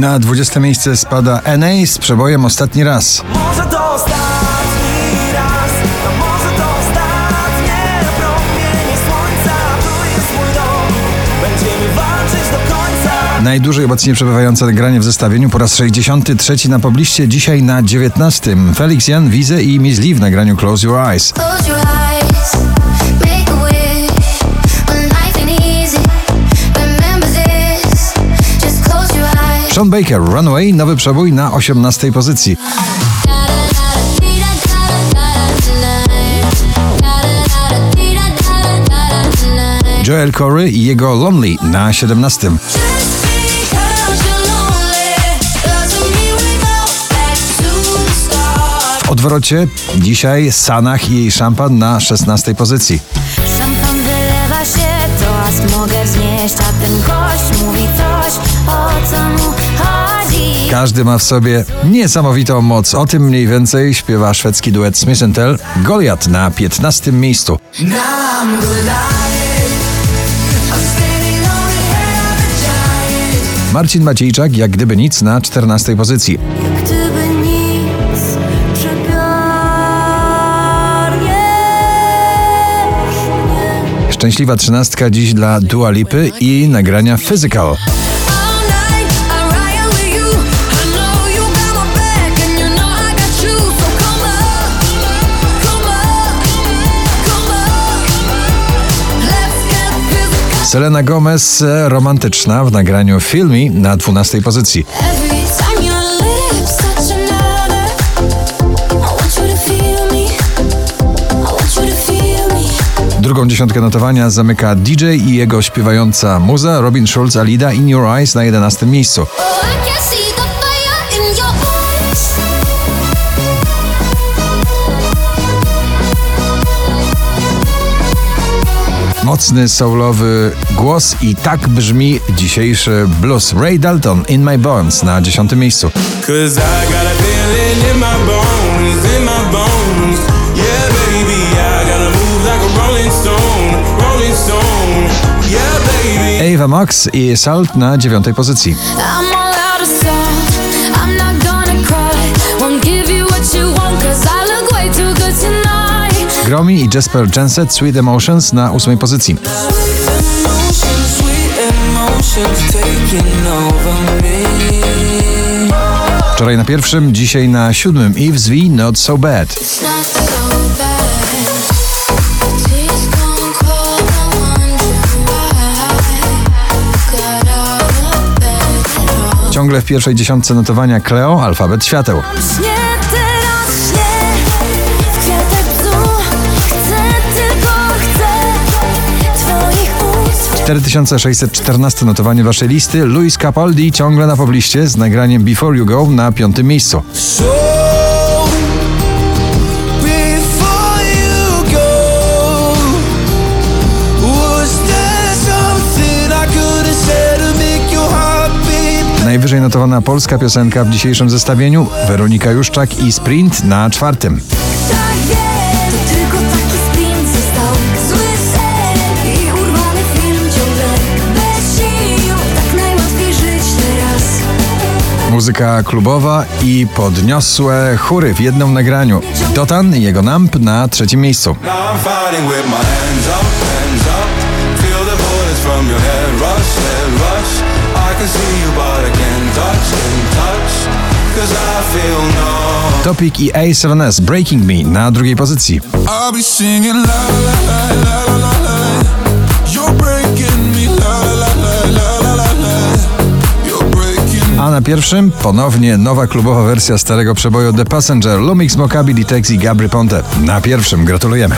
Na 20 miejsce spada NA z przebojem Ostatni raz. Może to ostatni raz, a może to ostatnie promienie słońca. Tu jest mój dom, będziemy walczyć do końca. Najdłużej obecnie przebywające nagranie w zestawieniu po raz 63 na pobliście, dzisiaj na 19. Felix Jan, Wize i Miss Lee w nagraniu Close Your Eyes. Close your eyes, Sean Baker, Runaway, nowy przebój na 18 pozycji. Joel Corey i jego Lonely na 17. W odwrocie dzisiaj Sanach i jej szampan na 16 pozycji. Szampan wylewa się, Każdy ma w sobie niesamowitą moc. O tym mniej więcej śpiewa szwedzki duet Smith Tell. Goliat na 15 miejscu. Marcin Maciejczak, jak gdyby nic, na 14 pozycji. Jak gdyby nic, przepiornie nie. Szczęśliwa trzynastka dziś dla Dua Lipy i nagrania Physical. Selena Gomez, e, romantyczna w nagraniu Feel Me na 12 pozycji. Drugą dziesiątkę notowania zamyka DJ i jego śpiewająca muza Robin Schulz Alida In Your Eyes na 11 miejscu. Oh, Mocny, soulowy głos i tak brzmi dzisiejszy blues. Ray Dalton In My Bones na 10 miejscu. Cause I got a feeling in my Gromi i Jasper Jenset Sweet Emotions na 8 pozycji. Wczoraj na pierwszym, dzisiaj na siódmym Eve's V Not So Bad. Ciągle w pierwszej dziesiątce notowania Cleo, alfabet świateł. 4614 notowanie waszej listy. Luis Capaldi ciągle na pobliście z nagraniem Before You Go na piątym miejscu. Najwyżej notowana polska piosenka w dzisiejszym zestawieniu Weronika Juszczak i Sprint na czwartym. Muzyka klubowa i podniosłe chóry w jednym nagraniu. Dotan i jego Namp na trzecim miejscu. No. Topic i A7S Breaking Me na drugiej pozycji. I'll be singing la la la la. Na pierwszym ponownie nowa klubowa wersja starego przeboju The Passenger Lumix Mokabil i Texi Gabry Ponte. Na pierwszym gratulujemy.